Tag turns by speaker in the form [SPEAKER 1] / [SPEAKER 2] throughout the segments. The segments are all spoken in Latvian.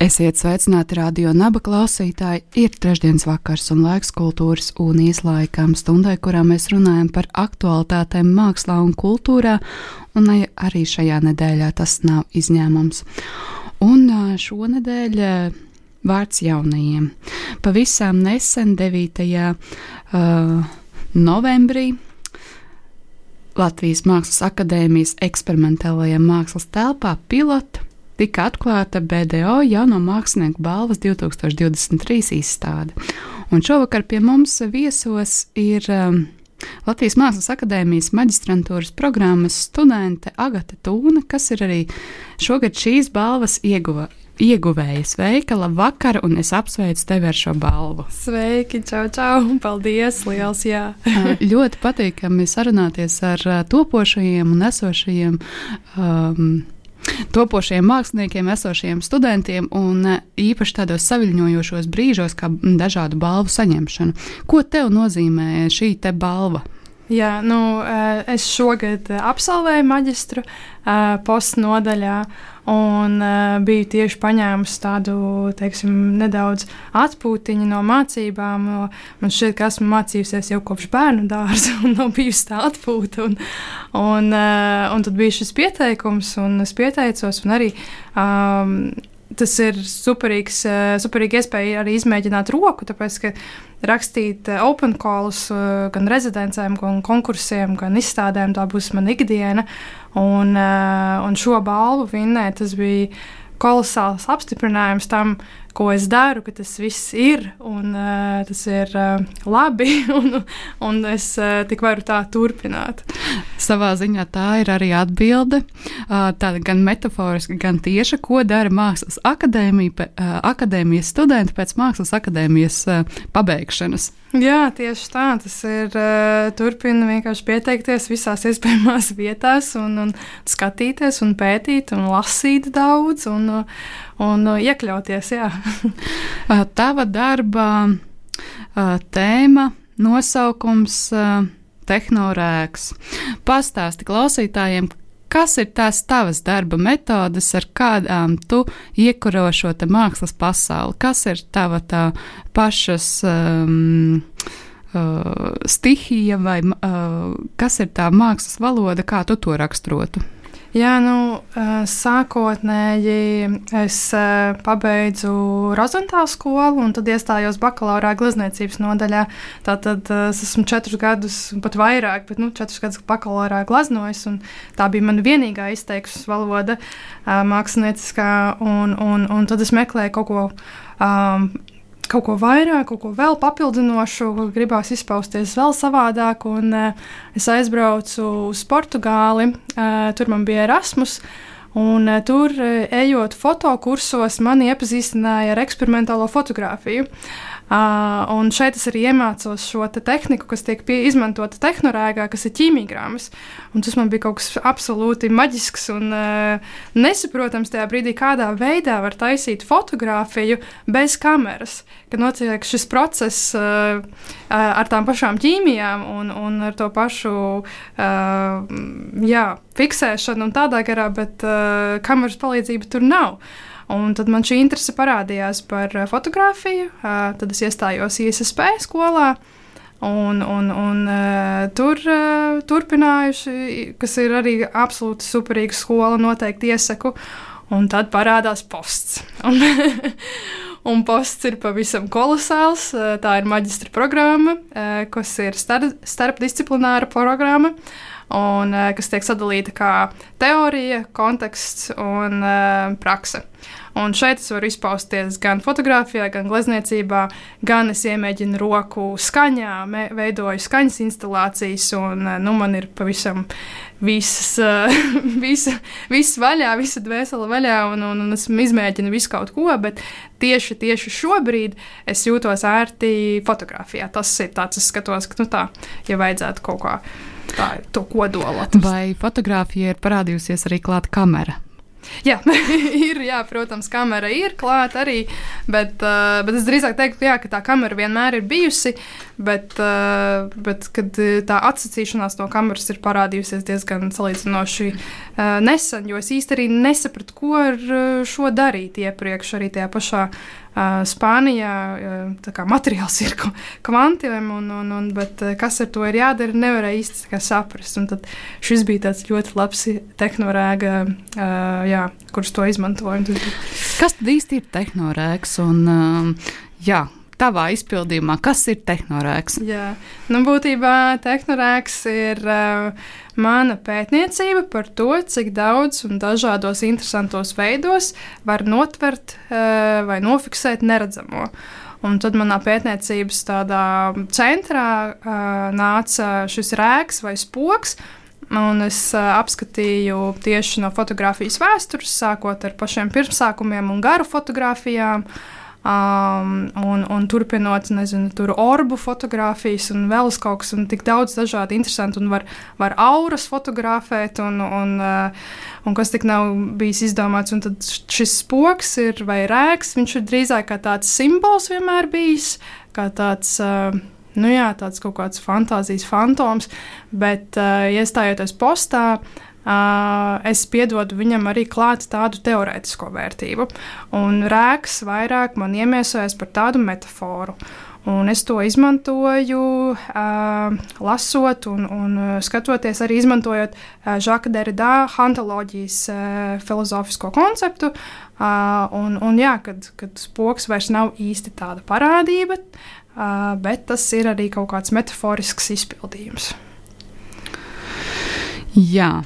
[SPEAKER 1] Esiet sveicināti radio naba klausītāji. Ir trešdienas vakars un laiks kultūras un ieslaikām stundai, kurā mēs runājam par aktualitātēm mākslā un kultūrā, un arī šajā nedēļā tas nav izņēmums. Un šonadēļ vārds jaunajiem. Pavisam nesen, 9. Uh, novembrī, Latvijas Mākslas akadēmijas eksperimentālajā mākslas telpā pilota tika atklāta BDO jauno mākslinieku balvas 2023 izstāde. Un šovakar pie mums viesos ir um, Latvijas Mākslas akadēmijas maģistrantūras programmas studente Agate Tūna, kas ir arī šogad šīs balvas ieguva, ieguvēja. Sveika, labvakar, un es apsveicu tevi ar šo balvu.
[SPEAKER 2] Sveiki, čau, čau, paldies, liels jā.
[SPEAKER 1] ļoti patīkami sarunāties ar topošajiem un esošajiem. Um, topošiem māksliniekiem, esošiem studentiem un e, īpaši tādos saviņojošos brīžos, kā dažādu balvu saņemšana. Ko tev nozīmē šī te balva?
[SPEAKER 2] Jā, nu, e, es šogad absolvēju maģistru e, postnodaļā un biju tieši paņēmusi tādu, teiksim, nedaudz atpūtiņu no mācībām. Man šķiet, ka esmu mācījusies jau kopš bērnu dārza un nav bijusi tā atpūta. Un, un, un tad bija šis pieteikums, un es pieteicos, un arī um, tas ir superīgs, eh, superīga iespēja arī izmēģināt roku, tāpēc, ka rakstīt eh, open callus eh, gan rezidencēm, gan konkursiem, gan izstādēm, tā būs mana ikdiena. Un, un šo balvu vinnēt, tas bija kolosāls apstiprinājums tam, ko es daru, ka tas viss ir un uh, tas ir uh, labi, un, un es uh, tik varu tā turpināt.
[SPEAKER 1] Savā ziņā tā ir arī atbilde, uh, tāda gan metaforiska, gan tieša, ko dara Mākslas akadēmija, uh, akadēmijas studenti pēc Mākslas akadēmijas uh, pabeigšanas.
[SPEAKER 2] Jā, tieši tā. Tas ir. Uh, turpina vienkārši pieteikties visās iespējamās vietās, un, un skatīties, un pētīt, un lasīt daudz. Un, uh, un uh, iekļauties. Jā.
[SPEAKER 1] Tava darba uh, tēma, nosaukums uh, Tehnorēks. Pastāsti klausītājiem, kas ir tās tavas darba metodes, ar kādām tu iekuro šo mākslas pasauli? Kas ir tava tā pašas um, uh, stihija vai uh, kas ir tā mākslas valoda, kā tu to raksturotu?
[SPEAKER 2] Jā, nu, sākotnēji es pabeidzu Rozentālu skolu un tad iestājos bakalaurā glezniecības nodaļā. Tātad es esmu četrus gadus, pat vairāk, bet nu, četrus gadus bakalaurā glaznojis. Tā bija mana vienīgā izteiksmes valoda mākslinieckā, un, un, un tad es meklēju kaut ko. Um, kaut ko vairāk, kaut ko vēl papildinošu, gribās izpausties vēl savādāk. Un, uh, es aizbraucu uz Portugāli, uh, tur man bija Erasmus. Un, uh, tur, ejot fotokursos, mani iepazīstināja ar eksperimentālo fotografiju. Uh, un šeit es arī iemācos šo te tehniku, kas tiek izmantota tehnorēgā, kas ir ķīmijgrāmas. Tas man bija kaut kas absolūti maģisks un uh, nesaprotams tajā brīdī, kādā veidā var taisīt fotografiju bez kameras. Kad notiek šis process uh, ar tām pašām ķīmijām un, un ar to pašu uh, jā, fiksēšanu un tādā garā, bet uh, kameras palīdzība tur nav. Un tad man šī interese parādījās par eh, fotografiju. Eh, tad es iestājos ISSP skolā. Un, un, un uh, tur uh, turpinājuši, kas ir arī absolūti superīga skola, noteikti iesaku. Un tad parādās posts. Un, un posts ir pavisam kolosāls. Tā ir maģistra programma, uh, kas ir starp, starpdisciplināra programma. un uh, kas tiek sadalīta kā teorija, konteksts un uh, prakse. Un šeit es varu izpausties gan fotografijā, gan glezniecībā, gan es iemēģinu roku skaņā, veidoju skaņas instalācijas, un nu, man ir pavisam visas, visa, viss vaļā, visa dvēsele vaļā, un, un, un esmu izmēģinājis visu kaut ko, bet tieši, tieši šobrīd es jūtos ērti fotografijā. Tas ir tāds, es skatos, ka, nu tā, ja vajadzētu kaut kā tā, to kodolu.
[SPEAKER 1] Vai fotografija ir parādījusies arī klāta kamera?
[SPEAKER 2] Jā, ir, jā, protams, kamera ir klāta arī, bet, uh, bet es drīzāk teiktu, jā, ka tā kamera vienmēr ir bijusi, bet, uh, bet kad tā atsacīšanās no kameras ir parādījusies diezgan salīdzinoši uh, nesen, jo es arī nesapratu, ko ar šo darīt iepriekš arī tajā pašā Spānijā uh, materiāls ir kvantiem, un, un, un, kas ar to ir jādara, nevarēja īsti saprast. Un tad šis bija tāds ļoti labs tehnorēga, jā, kurš to izmantoja.
[SPEAKER 1] Kas tad īsti ir tehnorēks? Un, jā, tavā izpildījumā, kas ir tehnorēks?
[SPEAKER 2] Jā, nu, būtībā tehnorēks ir uh, mana pētniecība par to, cik daudz un dažādos interesantos veidos var notvert uh, vai nofiksēt neredzamo. Un tad manā pētniecības centrā uh, nāca šis rēks vai spoks. Un es uh, apskatīju tieši no fotografijas vēstures, sākot ar pašiem pirmsākumiem un garu fotografijām. Uh, Um, un, un turpinot, nezinu, tur orbu fotografijas un vēl kaut kas, un tik daudz dažādu interesantu, un var, var auras fotografēt, un, un, uh, un kas tik nav bijis izdomāts. Un tad šis spoks ir vai rēks, viņš ir drīzāk kā tāds simbols vienmēr bijis, kā tāds. Uh, Nu jā, tāds kaut kāds fantāzijas fantoms, bet uh, iestājoties postā, Uh, es piedodu viņam arī klāt tādu teorētisko vērtību. Un rēks vairāk man iemiesojas par tādu metaforu. Un es to izmantoju, uh, lasot un, un skatoties, arī izmantojot uh, Žaka Derrida hantoloģijas uh, filozofisko konceptu. Uh, un, un jā, kad, kad spoks vairs nav īsti tāda parādība, uh, bet tas ir arī kaut kāds metaforisks izpildījums.
[SPEAKER 1] Jā,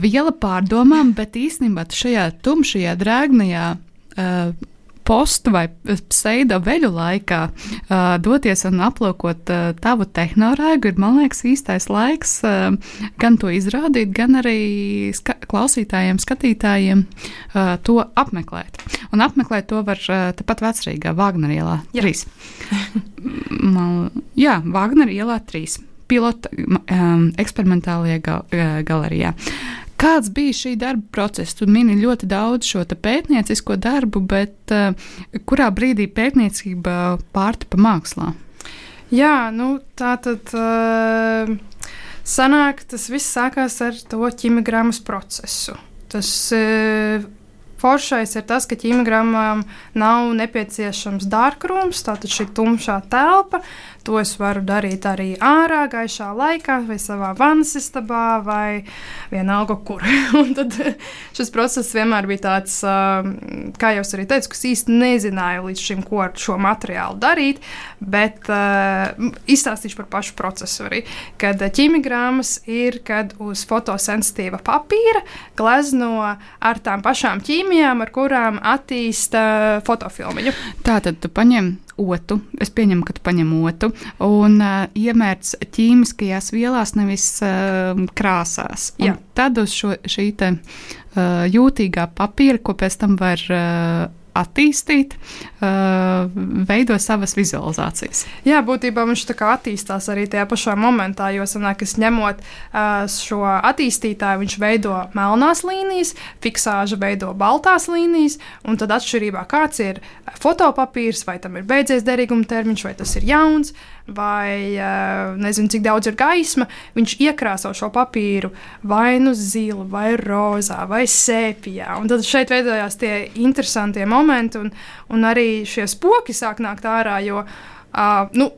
[SPEAKER 1] viela pārdomām, bet īstenībā šajā tumšajā, drēgnajā uh, postu vai pseido veļu laikā uh, doties un aplūkot uh, tavu tehnorēgu, ir, man liekas, īstais laiks uh, gan to izrādīt, gan arī ska klausītājiem, skatītājiem uh, to apmeklēt. Un apmeklēt to var uh, tepat vecrīgā Vāgner ielā 3. man, jā, Vāgner ielā 3 pilota um, eksperimentālajā gal, galerijā. Kāds bija šī darba process? Tu mini ļoti daudz šo pētniecisko darbu, bet uh, kurā brīdī pētniecība pārtapa mākslā?
[SPEAKER 2] Jā, nu, tā tad uh, sanāk, tas viss sākās ar to ķimigrammas procesu. Tas uh, Foršais ir tas, ka ķīmijam nav nepieciešams dārkrums, tātad šī tumšā telpa. To es varu darīt arī ārā, gaišā laikā, vai savā vannas istabā, vai vienalga kur. Un tad šis process vienmēr bija tāds, kā jau es arī teicu, kas īsti nezināju līdz šim, ko ar šo materiālu darīt. Bet uh, izstāstīšu par pašu procesu arī. Kad ķīmijgrāmas ir, kad uz fotosensitīva papīra glezno ar tām pašām ķīmijām, ar kurām attīsta fotofilmu.
[SPEAKER 1] Tā tad tu paņem otu, es pieņemu, ka tu paņem otu. Un uh, iemērc ķīmiskajās vielās, nevis uh, krāsās. Tad uz šo, šī te, uh, jūtīgā papīra, ko pēc tam var uh, attīstīt, uh, veido savas vizualizācijas.
[SPEAKER 2] Jā, būtībā viņš tā kā attīstās arī tajā pašā momentā, jo sanāk, es ņemot uh, šo attīstītāju, viņš veido melnās līnijas, fiksāža veido baltās līnijas, un tad atšķirībā kāds ir fotopapīrs, vai tam ir beidzies derīguma termiņš, vai tas ir jauns. Uh, vai eh, nezinu, cik daudz ir gaisma, viņš iekrāso šo papīru vai nu zilu, vai rozā, vai sēpijā. Un tad šeit veidojās tie interesantie momenti, un, un arī šie spoki sāk nākt ārā. Jo, uh, nu,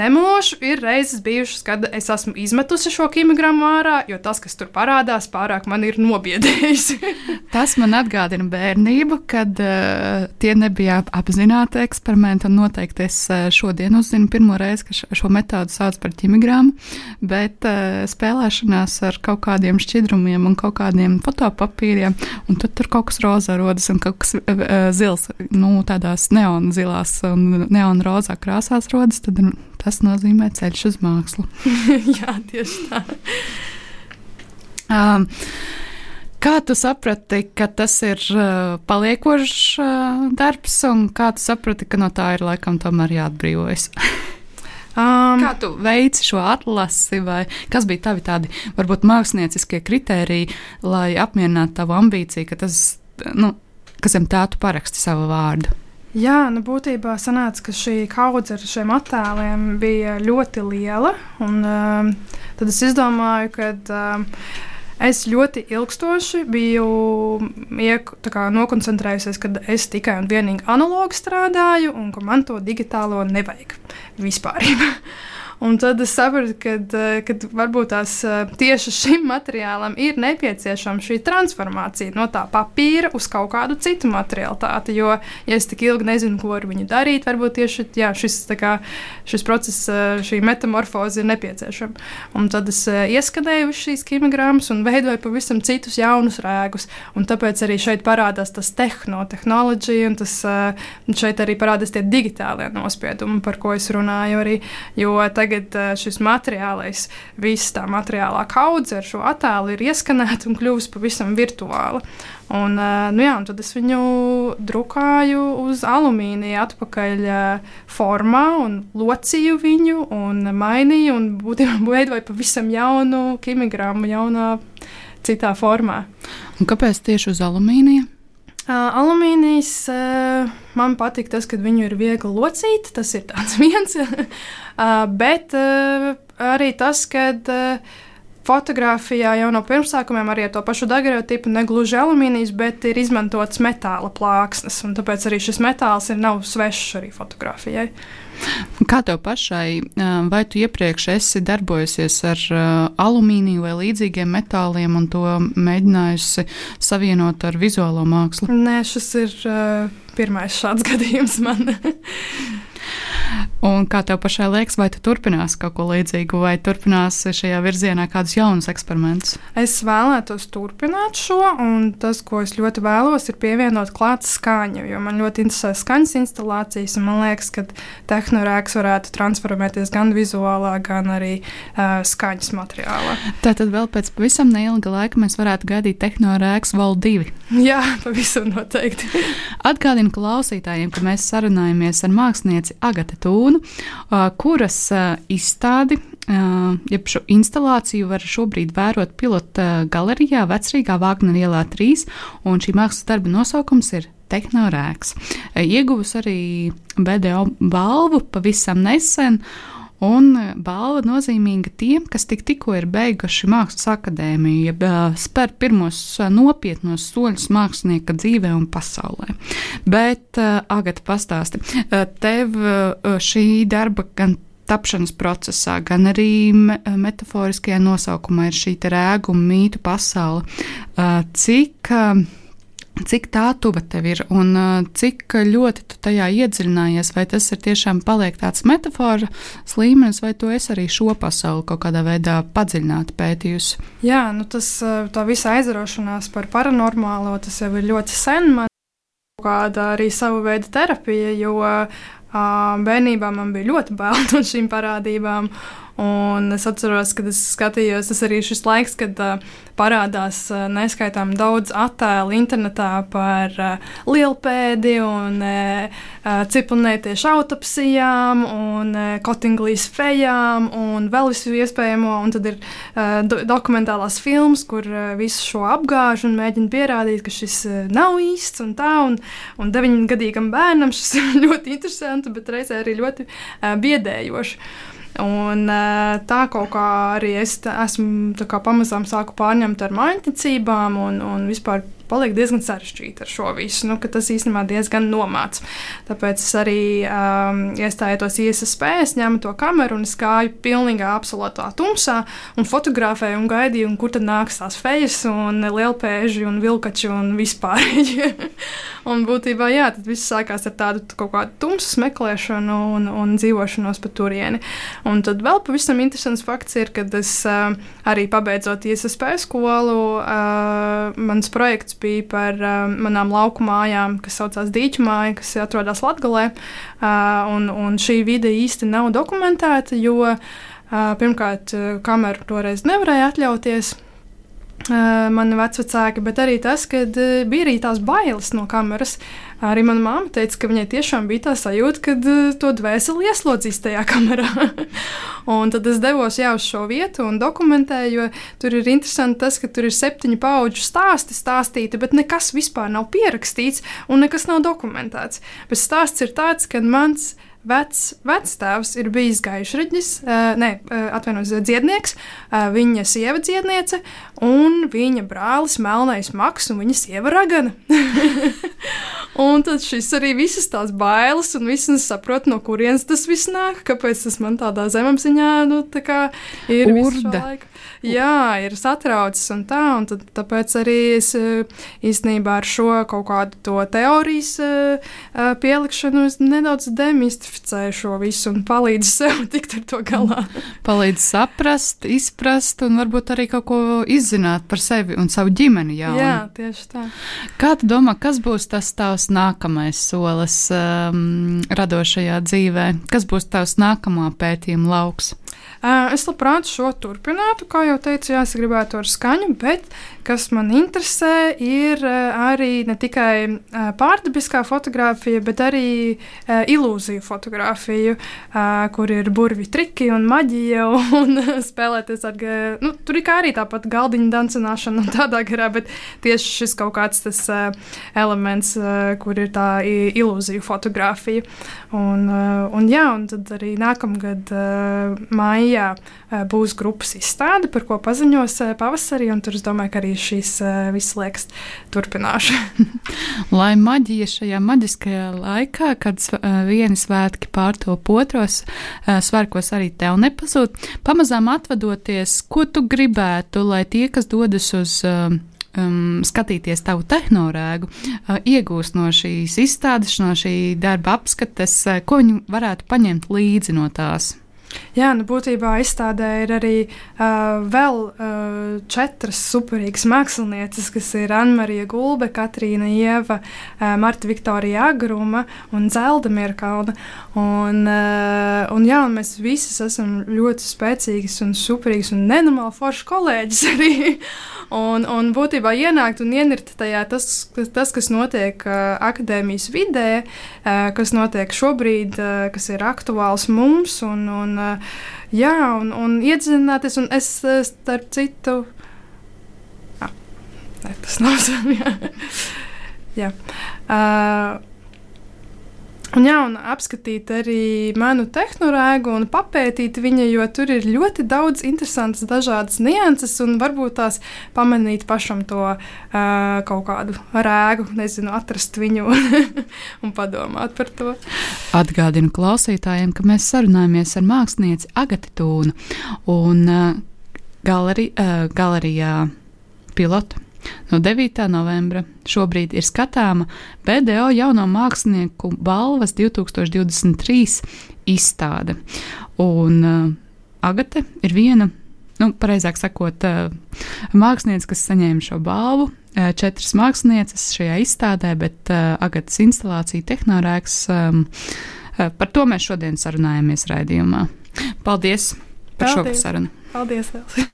[SPEAKER 2] nemelošu, ir reizes bijušas, kad es esmu izmetusi šo kilogramu ārā, jo tas, kas tur parādās, pārāk man ir nobiedējis.
[SPEAKER 1] tas man atgādina bērnību, kad uh, tie nebija apzināti eksperimenti, noteikti es uh, šodien uzzinu pirmo reizi, ka šo metodu sauc par kilogramu, bet uh, spēlēšanās ar kaut kādiem šķidrumiem un kaut kādiem fotopapīriem, un tad tur kaut kas rozā rodas un kaut kas uh, zils, nu, tādās neona zilās un neona rozā krāsās rodas, tad tas nozīmē ceļš uz mākslu.
[SPEAKER 2] Jā, tieši tā.
[SPEAKER 1] Um, Kā tu saprati, ka tas ir uh, paliekošs uh, darbs, un kā tu saprati, ka no tā ir laikam tomēr jāatbrīvojas? um, kā tu veici šo atlasi, vai kas bija tavi tādi, varbūt, mākslinieckie kritēriji, lai apmierinātu tavu ambīciju, ka tas, nu, kas zem tā tu paraksti savu vārdu?
[SPEAKER 2] Jā, nu būtībā sanāca, ka šī kaudze ar šiem attēliem bija ļoti liela. Un, uh, tad es izdomāju, ka uh, es ļoti ilgstoši biju iek, kā, nokoncentrējusies, ka es tikai un vienīgi analogi strādāju, un ka man to digitālo nevajag vispār. Un tad es sapratu, ka varbūt tās tieši šim materiālam ir nepieciešama šī transformācija no tā papīra uz kaut kādu citu materiālitāti. Jo, ja es tik ilgi nezinu, ko ar viņu darīt, varbūt tieši jā, šis, kā, šis process, šī metamorfoze ir nepieciešama. Un tad es ieskanēju šīs kimigrammas un veidoju pavisam citus jaunus rēgus. Un tāpēc arī šeit parādās tas tehnoloģija, un tas šeit arī parādās tie digitālie nospiedumi, par ko es runāju arī. Jo tagad tagad šis materiālais, viss tā materiālā kaudze ar šo attēlu ir ieskanēta un kļuvusi pavisam virtuāla. Un, nu jā, un tad es viņu drukāju uz alumīnija atpakaļ formā, un locīju viņu, un mainīju, un būtībā veidoju pavisam jaunu kilogramu, jaunā, citā formā.
[SPEAKER 1] Un kāpēc tieši uz alumīnija?
[SPEAKER 2] Uh, alumīnijas uh, man patīk tas, ka viņu ir viegli locīt. Tas ir viens. uh, bet uh, arī tas, ka uh, fotografijā jau no pirmsākumiem arī ar to pašu daguerreotipu negluži alumīnijas, bet ir izmantots metāla plāksnes. Tāpēc arī šis metāls ir nav svešs arī fotografijai.
[SPEAKER 1] Kā tev pašai, vai tu iepriekš esi darbojusies ar alumīniju vai līdzīgiem metāliem un to mēģinājusi savienot ar vizuālo mākslu?
[SPEAKER 2] Nē, šis ir uh, pirmais šāds gadījums man.
[SPEAKER 1] Un kā tev pašai liekas, vai tu turpināsi kaut ko līdzīgu, vai turpināsi šajā virzienā kādus jaunus eksperimentus?
[SPEAKER 2] Es vēlētos turpināt šo, un tas, ko es ļoti vēlos, ir pievienot klāt skaņu, jo man ļoti interesē skaņas instalācijas, un man liekas, ka tehnorēks varētu transformēties gan vizuālā, gan arī uh, skaņas materiālā.
[SPEAKER 1] Tātad vēl pēc pavisam neilga laika mēs varētu gaidīt tehnorēks vēl divi.
[SPEAKER 2] Jā, pavisam noteikti.
[SPEAKER 1] Atgādinu klausītājiem, ka mēs sarunājamies ar mākslinieci Agate Tūnu Lūnu, kuras izstādi, jeb šo instalāciju var šobrīd vērot pilota galerijā Vecrīgā Vāgnera ielā 3, un šī mākslas darba nosaukums ir Tehnorēks. Ieguvusi arī BDO balvu pavisam nesen, Un balva nozīmīga tiem, kas tik, tikko ir beiguši Mākslas akadēmiju, jeb spēr pirmos nopietnos soļus mākslinieka dzīvē un pasaulē. Bet, Agata, pastāsti, tev šī darba gan tapšanas procesā, gan arī metaforiskajā nosaukumā ir šī rēgu un mītu pasaule. Cik Cik tā tuva tev ir un uh, cik ļoti tu tajā iedziļinājies, vai tas ir tiešām paliek tāds metafors līmenis, vai tu esi arī šo pasauli kaut kādā veidā padziļināti pētījusi?
[SPEAKER 2] Jā, nu tas uh, tā visa aizraušanās par paranormālo, tas jau ir ļoti sen man. Kāda arī sava veida terapija, jo uh, bērnībā man bija ļoti bail no šīm parādībām. Un es atceros, kad es skatījos, tas arī šis laiks, kad uh, parādās uh, neskaitām daudz attēlu internetā par uh, lielpēdi un uh, cipelnētiešu autopsijām un uh, kotinglīs fejām un vēl visu iespējamo. Un tad ir uh, do dokumentālās filmas, kur uh, visu šo apgāž un mēģina pierādīt, ka šis uh, nav īsts un tā. Un, un deviņgadīgam bērnam šis ir ļoti interesanti, bet reizē arī ļoti uh, biedējoši. Un, tā kaut kā arī es esmu pamazām sāku pārņemt ar mājiņticībām un, un vispār paliek diezgan sarežģīti ar šo visu. Nu, tas īstenībā diezgan nomāts. Tāpēc es arī um, iestājos ISSP, es ņēmu to kameru un gāju pilnīgā absolūtā tumsā un fotografēju un gaidīju, un kur tad nāks tās fejas un lielpēži un vilkači un vispār. un būtībā, jā, tad viss sākās ar tādu kaut kādu tumsas meklēšanu un, un dzīvošanos pa turieni. Un tad vēl pavisam interesants fakts ir, ka es uh, arī pabeidzot ISSP skolu, uh, mans projekts bija par uh, manām lauku mājām, kas saucās Dīķu māja, kas atrodas Latgalē. Uh, un, un šī vide īsti nav dokumentēta, jo uh, pirmkārt, kameru toreiz nevarēja atļauties mani vecāki, bet arī tas, ka bija arī tās bailes no kameras. Arī mana mamma teica, ka viņai tiešām bija tā sajūta, ka to dvēseli ieslodzīs tajā kamerā. un tad es devos jau uz šo vietu un dokumentēju, jo tur ir interesanti tas, ka tur ir septiņu pauģu stāsti stāstīti, bet nekas vispār nav pierakstīts un nekas nav dokumentēts. Bet stāsts ir tāds, ka mans Vec, vectēvs ir bijis gaišreģis, uh, ne, uh, atvainojos, dziednieks, uh, viņa sieva dziedniece un viņa brālis Melnais Maks un viņa sieva Ragana. un tad šis arī visas tās bailes un visas saprot, no kurienes tas viss nāk, kāpēc tas man tādā zemapziņā, nu, tā kā ir
[SPEAKER 1] Urda
[SPEAKER 2] jā, ir satraucis un tā, un tad, tāpēc arī es eh, īstenībā ar šo kaut kādu to teorijas eh, eh, pielikšanu nedaudz demistificēju šo visu un palīdzu sev tikt ar to galā.
[SPEAKER 1] Palīdz saprast, izprast un varbūt arī kaut ko izzināt par sevi un savu ģimeni. Jaunu.
[SPEAKER 2] Jā, tieši tā.
[SPEAKER 1] Kā tu domā, kas būs tas tavs nākamais solis um, radošajā dzīvē? Kas būs tavs nākamā pētījuma lauks?
[SPEAKER 2] Es labprāt šo turpinātu, kā jau teicu, jā, es gribētu ar skaņu, bet kas man interesē, ir arī ne tikai pārdabiskā fotografija, bet arī ilūziju fotografija, kur ir burvi triki un maģija un spēlēties ar, nu, tur ir kā arī tāpat galdiņa dancināšana un tādā garā, bet tieši šis kaut kāds tas elements, kur ir tā ilūziju fotografija. Un, un jā, un tad arī nākamgad maijā būs grupas izstāde, par ko paziņos pavasarī. Tur es domāju, ka arī šīs visas liekas turpināšu.
[SPEAKER 1] Lai maģija šajā maģiskajā laikā, kad vieni svētki pārtop otros, svētkos arī tev nepazūd, pamazām atvadoties, ko tu gribētu, lai tie, kas dodas uz um, skatīties tavu tehnorēgu, uh, iegūst no šīs izstādes, no šī darba apskates, uh, ko viņi varētu paņemt līdzi no tās?
[SPEAKER 2] Jā, nu būtībā izstādē ir arī uh, vēl uh, četras superīgas mākslinieces, kas ir Anna-Marija Gulbe, Katrīna Ieva, uh, Marta Viktorija Agruma un Zelda Mirkalna. Un, uh, un, jā, un mēs visi esam ļoti spēcīgas un superīgas un nenormāli foršas kolēģis arī. un, un būtībā ienākt un ienirt tajā tas, tas kas notiek uh, akadēmijas vidē, uh, kas notiek šobrīd, uh, kas ir aktuāls mums. Un, un, jā, un, un iedziļināties, un es starp citu. Ah, ne, tas nav svarīgi. jā. Uh, Un, jā, un apskatīt arī manu tehnoloģiju un papētīt viņu, jo tur ir ļoti daudz interesantas, dažādas nianses, un varbūt tās pamanīt pašam to uh, kaut kādu rēgu, nezinu, atrast viņu un padomāt par to.
[SPEAKER 1] Atgādinu klausītājiem, ka mēs sarunājamies ar mākslinieci Agati Tūnu un uh, galeri, uh, galerijā pilotu No 9. novembra šobrīd ir skatāma BDO jauno mākslinieku balvas 2023 izstāde. Un uh, Agate ir viena, nu, pareizāk sakot, uh, mākslinieca, kas saņēma šo balvu. Uh, četras mākslinieces šajā izstādē, bet uh, Agatas instalācija Tehnorēks. Um, uh, par to mēs šodien sarunājamies raidījumā. Paldies par Paldies. šo sarunu!
[SPEAKER 2] Paldies! Vēl.